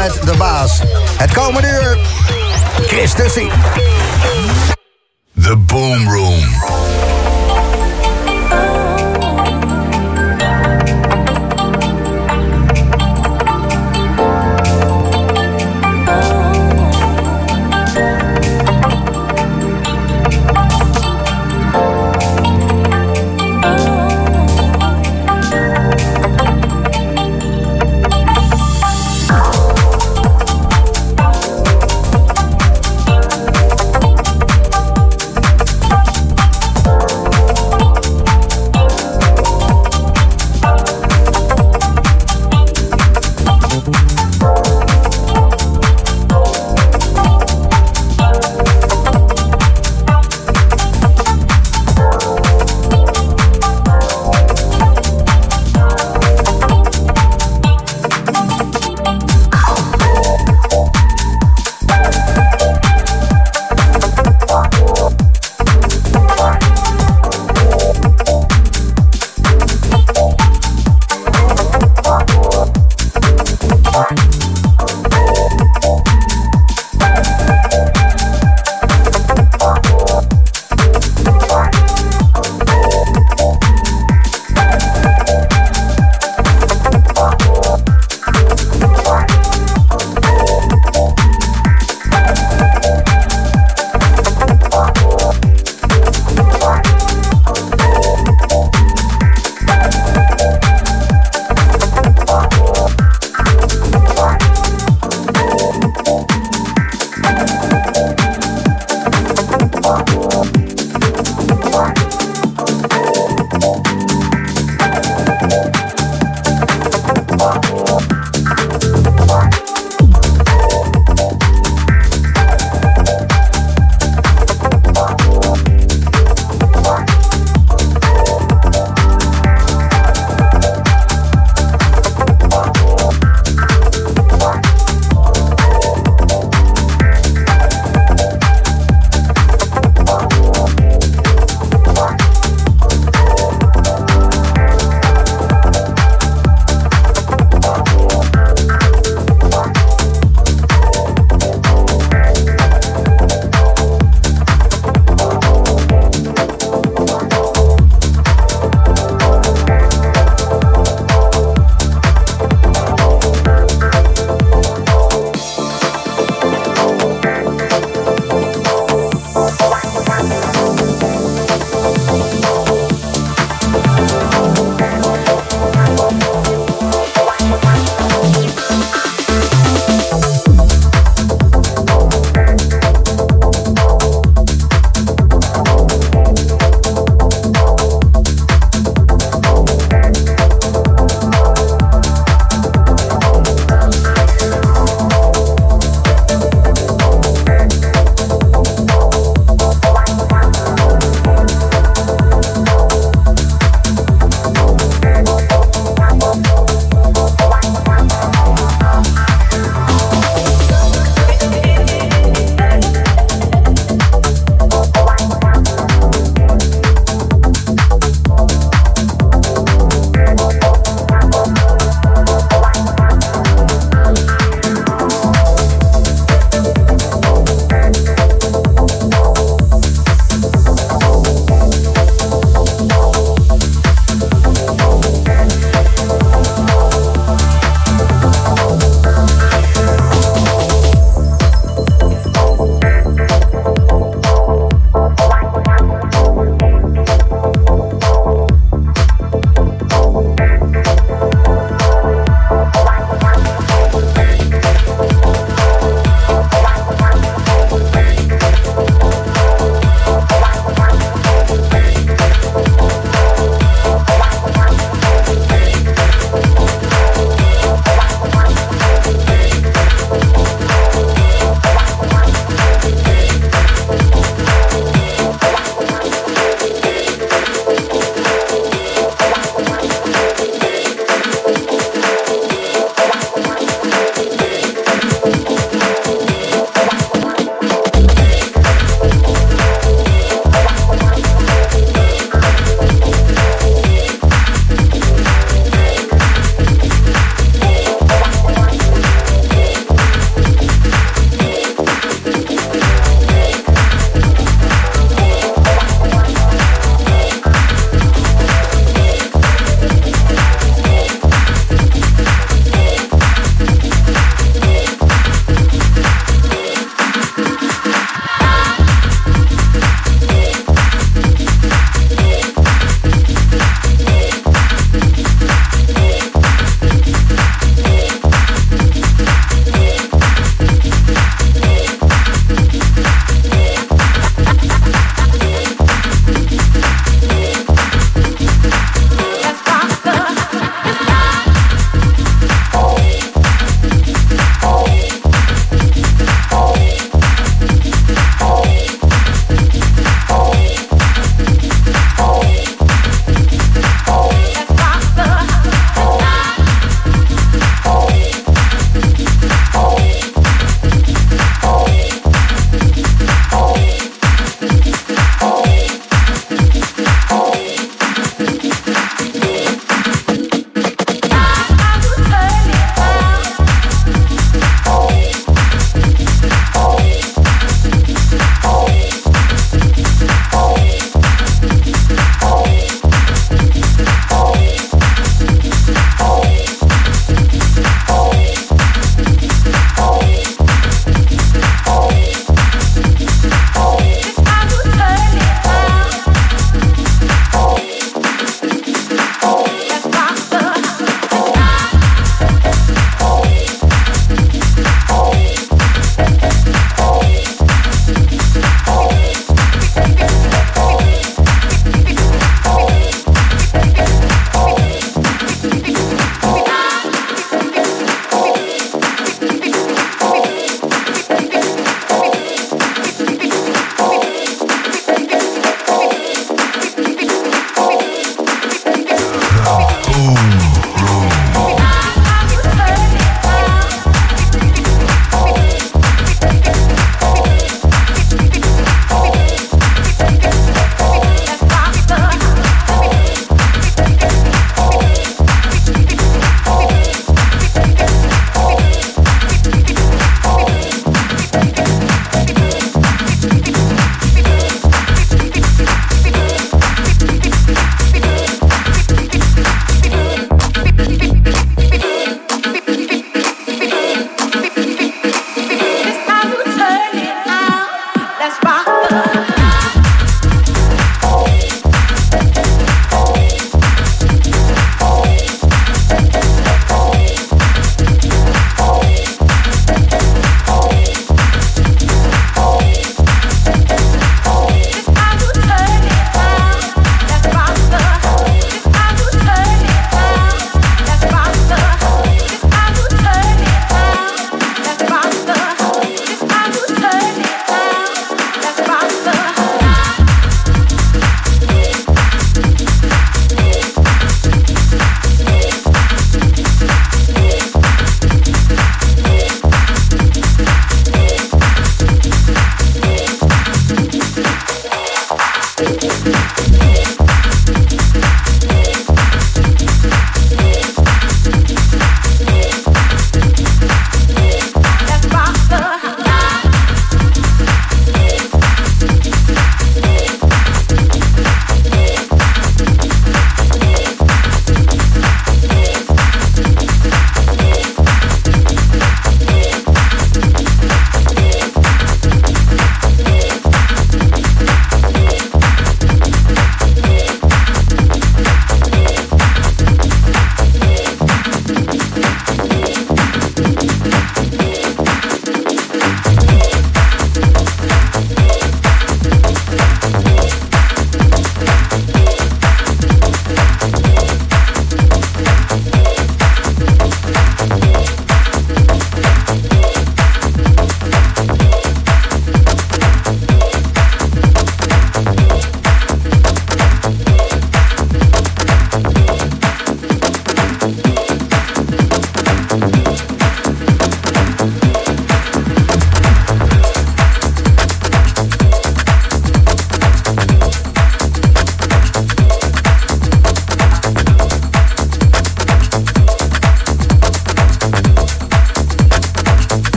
met de baas. Het komende uur, Chris Tussie. The Boom Room.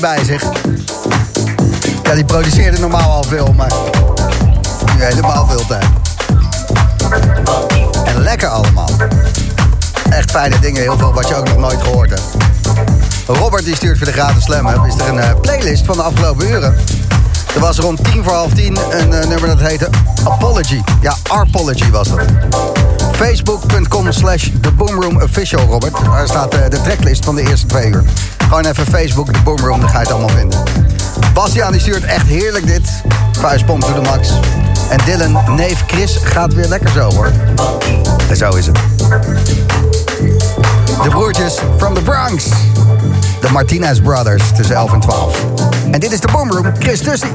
Bij zich. Ja, die produceerde normaal al veel, maar nu helemaal veel tijd. En lekker allemaal. Echt fijne dingen, heel veel wat je ook nog nooit gehoord hebt. Robert die stuurt voor de gratis slam is er een uh, playlist van de afgelopen uren. Er was rond tien voor half tien een uh, nummer dat heette Apology. Ja, Arpology was dat. Facebook.com slash The Boomroom Official, Robert. Daar staat uh, de tracklist van de eerste twee uur. Gewoon even Facebook, de Boomroom, dan ga je het allemaal vinden. Bastiaan die stuurt echt heerlijk dit. Vuistpomp to the max. En Dylan, neef Chris, gaat weer lekker zo hoor. En zo is het. De broertjes from the Bronx. De Martinez Brothers tussen 11 en 12. En dit is de Boomroom, Chris Tussie.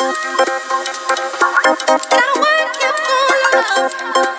I want you for love.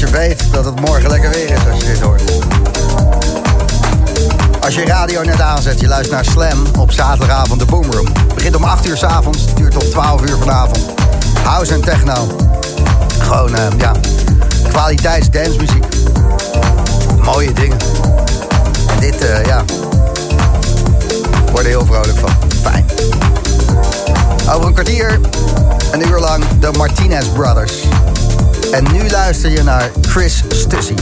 Dat je weet dat het morgen lekker weer is als je dit hoort. Als je radio net aanzet, je luistert naar Slam op zaterdagavond de Boomroom. Begint om 8 uur s avonds, duurt tot 12 uur vanavond. House en techno. Gewoon, uh, ja, kwaliteits dancemuziek. Mooie dingen. En dit, uh, ja, word er heel vrolijk van. Fijn. Over een kwartier, een uur lang, de Martinez Brothers. En nu luister je naar Chris Stussy.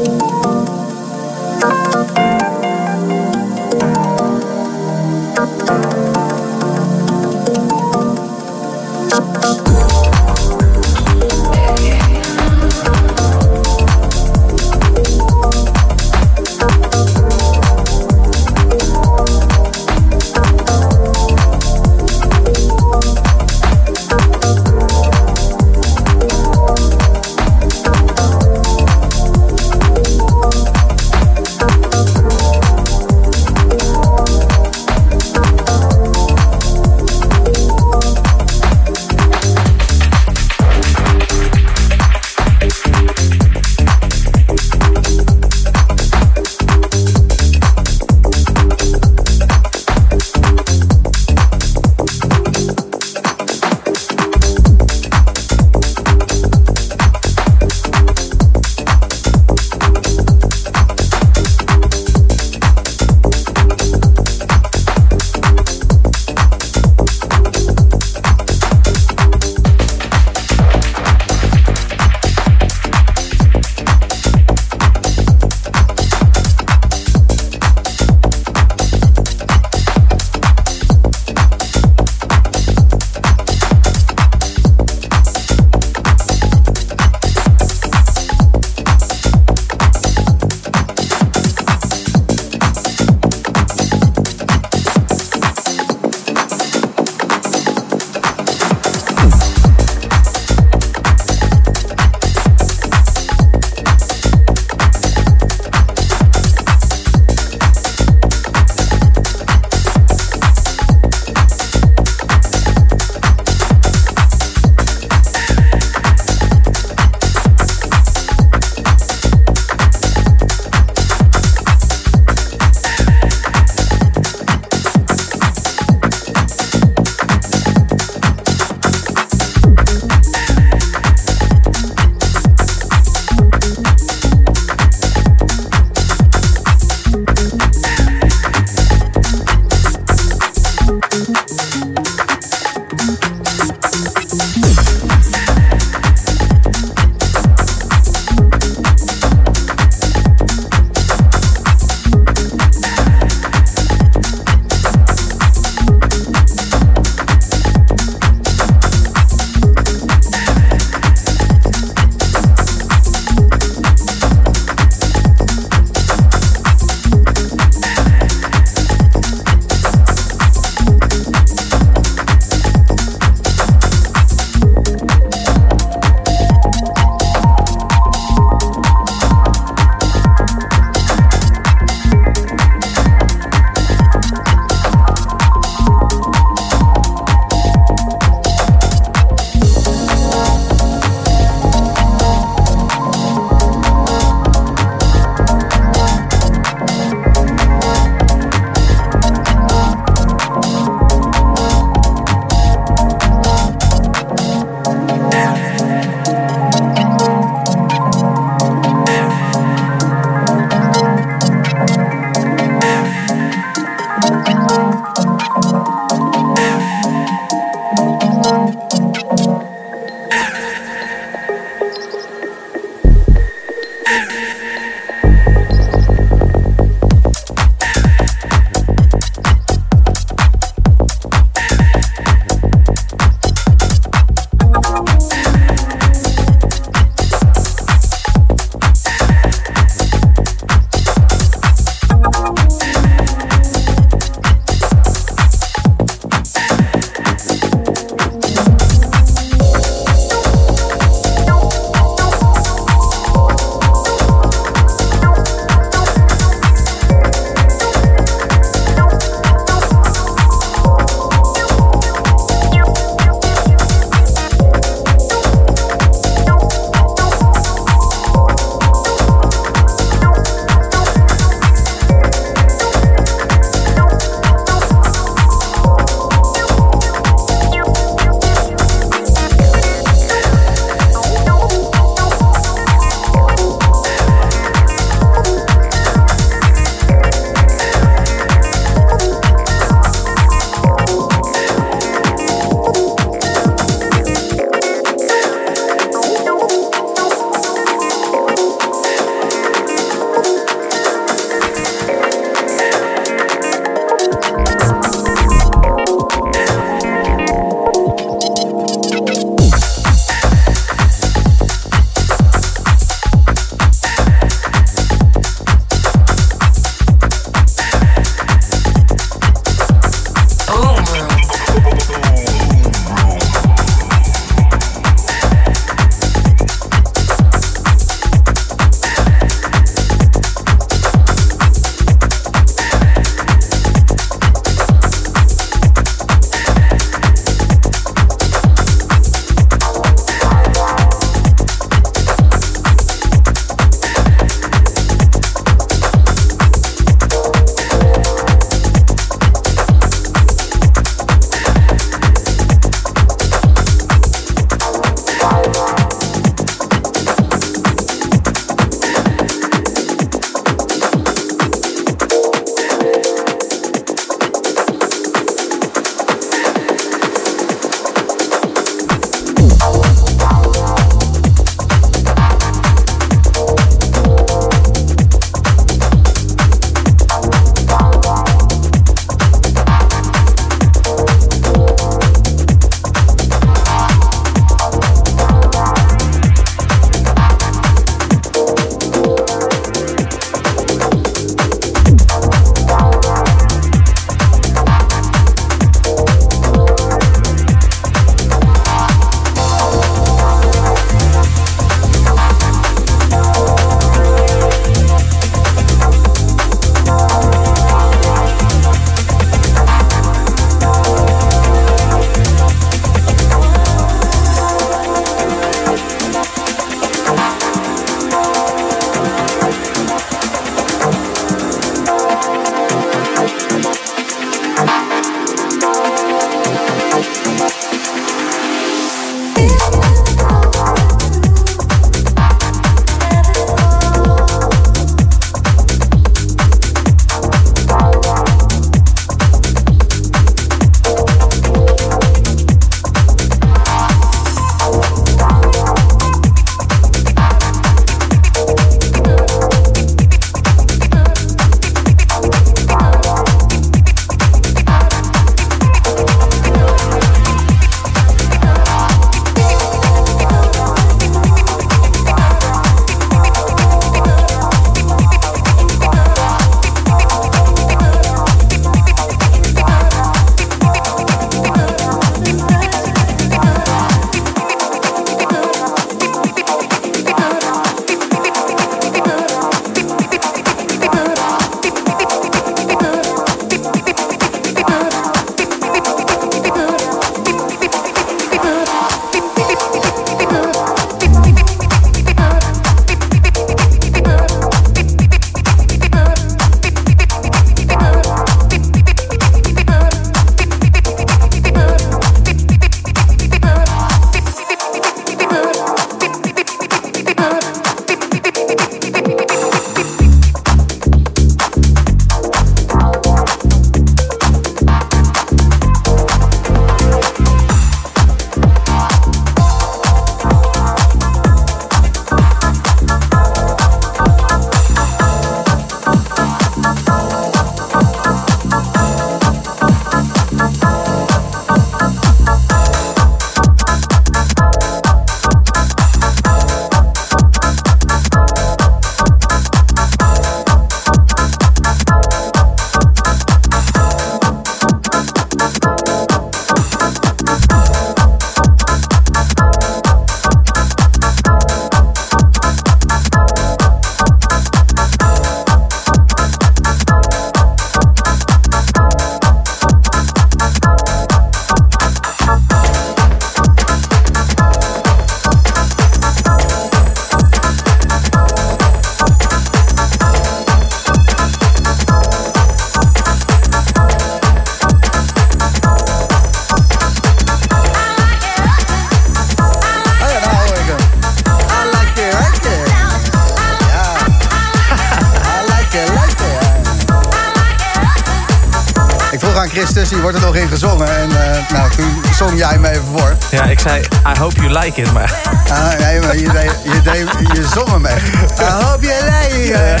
Like it, maar... Ah, nee, maar je, deed, je, deed, je zong hem echt. I hope you like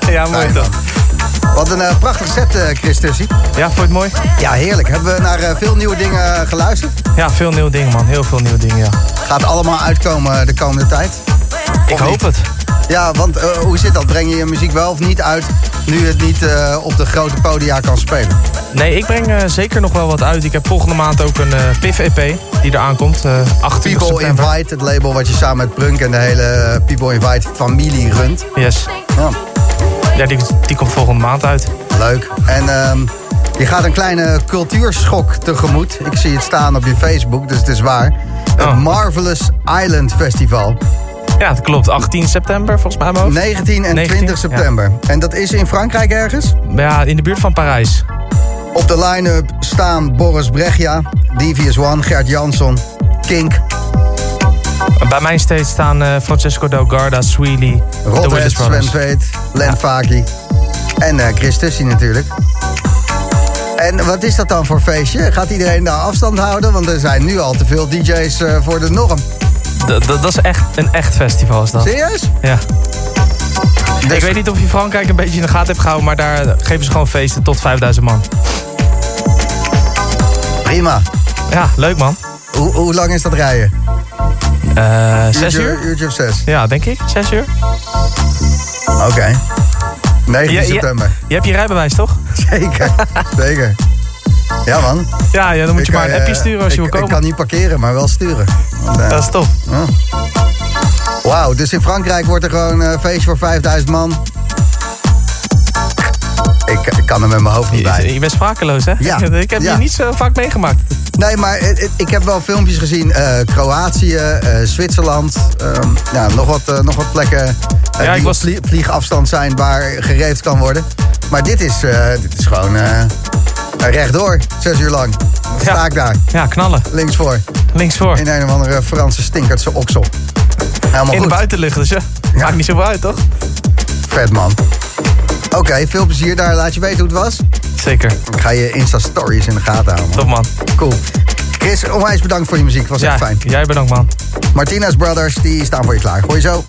it. Ja, mooi toch. Wat een uh, prachtig set, uh, Christus. Ja, vond je het mooi? Ja, heerlijk. Hebben we naar uh, veel nieuwe dingen geluisterd? Ja, veel nieuwe dingen, man. Heel veel nieuwe dingen, ja. Gaat allemaal uitkomen de komende tijd? Ik hoop het. Ja, want hoe zit dat? Breng je je muziek wel of niet uit nu het niet uh, op de grote podia kan spelen? Nee, ik breng uh, zeker nog wel wat uit. Ik heb volgende maand ook een PIF-EP die er aankomt. 28 People september. Invite, het label wat je samen met Prunk en de hele People Invite familie runt. Yes. Ja, ja die, die komt volgende maand uit. Leuk. En um, je gaat een kleine cultuurschok tegemoet. Ik zie het staan op je Facebook, dus het is waar. Het Oh. Marvelous Island Festival. Ja, dat klopt. 18 september volgens mij. Hoofd. 19 en 19, 20 september. Ja. En dat is in Frankrijk ergens? Ja, in de buurt van Parijs. Op de line-up staan Boris Bregia, Devious One, Gert Jansson, Kink. Bij mijn stage staan uh, Francesco Delgarda, Sweely, Rothead, Sven Veet, Len ja. Faki en uh, Chris Tussie natuurlijk. En wat is dat dan voor feestje? Gaat iedereen daar afstand houden? Want er zijn nu al te veel DJ's uh, voor de norm. Dat, is echt een echt festival is dat. Serieus? Ja. Dus... Ik weet niet of je Frankrijk een beetje in de gaten hebt gehouden... maar daar geven ze gewoon feesten tot 5000 man. Prima. Ja, leuk man. Hoe, hoe lang is dat rijden? Uh, zes uur? Uurtje of zes? Ja, denk ik. Zes uur. Oké. Okay. 19 je, september. Je, je hebt je rijbewijs, toch? Zeker, zeker. Ja, man. Ja, ja dan moet je ik, maar een appje sturen als ik, je wil komen. Ik kan niet parkeren, maar wel sturen. Dat is top. Uh. Wauw, dus in Frankrijk wordt er gewoon een uh, feestje voor 5000 man. Ik, ik, kan er met mijn hoofd niet bij. Je, je bent sprakeloos, hè? Ja. Ik heb ja. je niet zo vaak meegemaakt. Nee, maar ik heb wel filmpjes gezien. Uh, Kroatië, uh, Zwitserland. Um, ja, nog, wat, uh, nog wat plekken ja, die was... op vliegafstand zijn waar gereefd kan worden. Maar dit is, dit is gewoon rechtdoor, zes uur lang. Sta ja. ik daar. Ja, knallen. Links voor. Links voor. In een of andere Franse stinkertse oksel. Helemaal In goed. de buitenlucht, dus ja. ja. Maakt niet zoveel uit, toch? Vet, man. Oké, okay, veel plezier daar. Laat je weten hoe het was. Zeker. Ik ga je Insta-stories in de gaten houden. Top, man. Cool. Chris, onwijs bedankt voor je muziek. Was ja, echt fijn. Jij bedankt, man. Martinez Brothers, die staan voor je klaar. Gooi zo.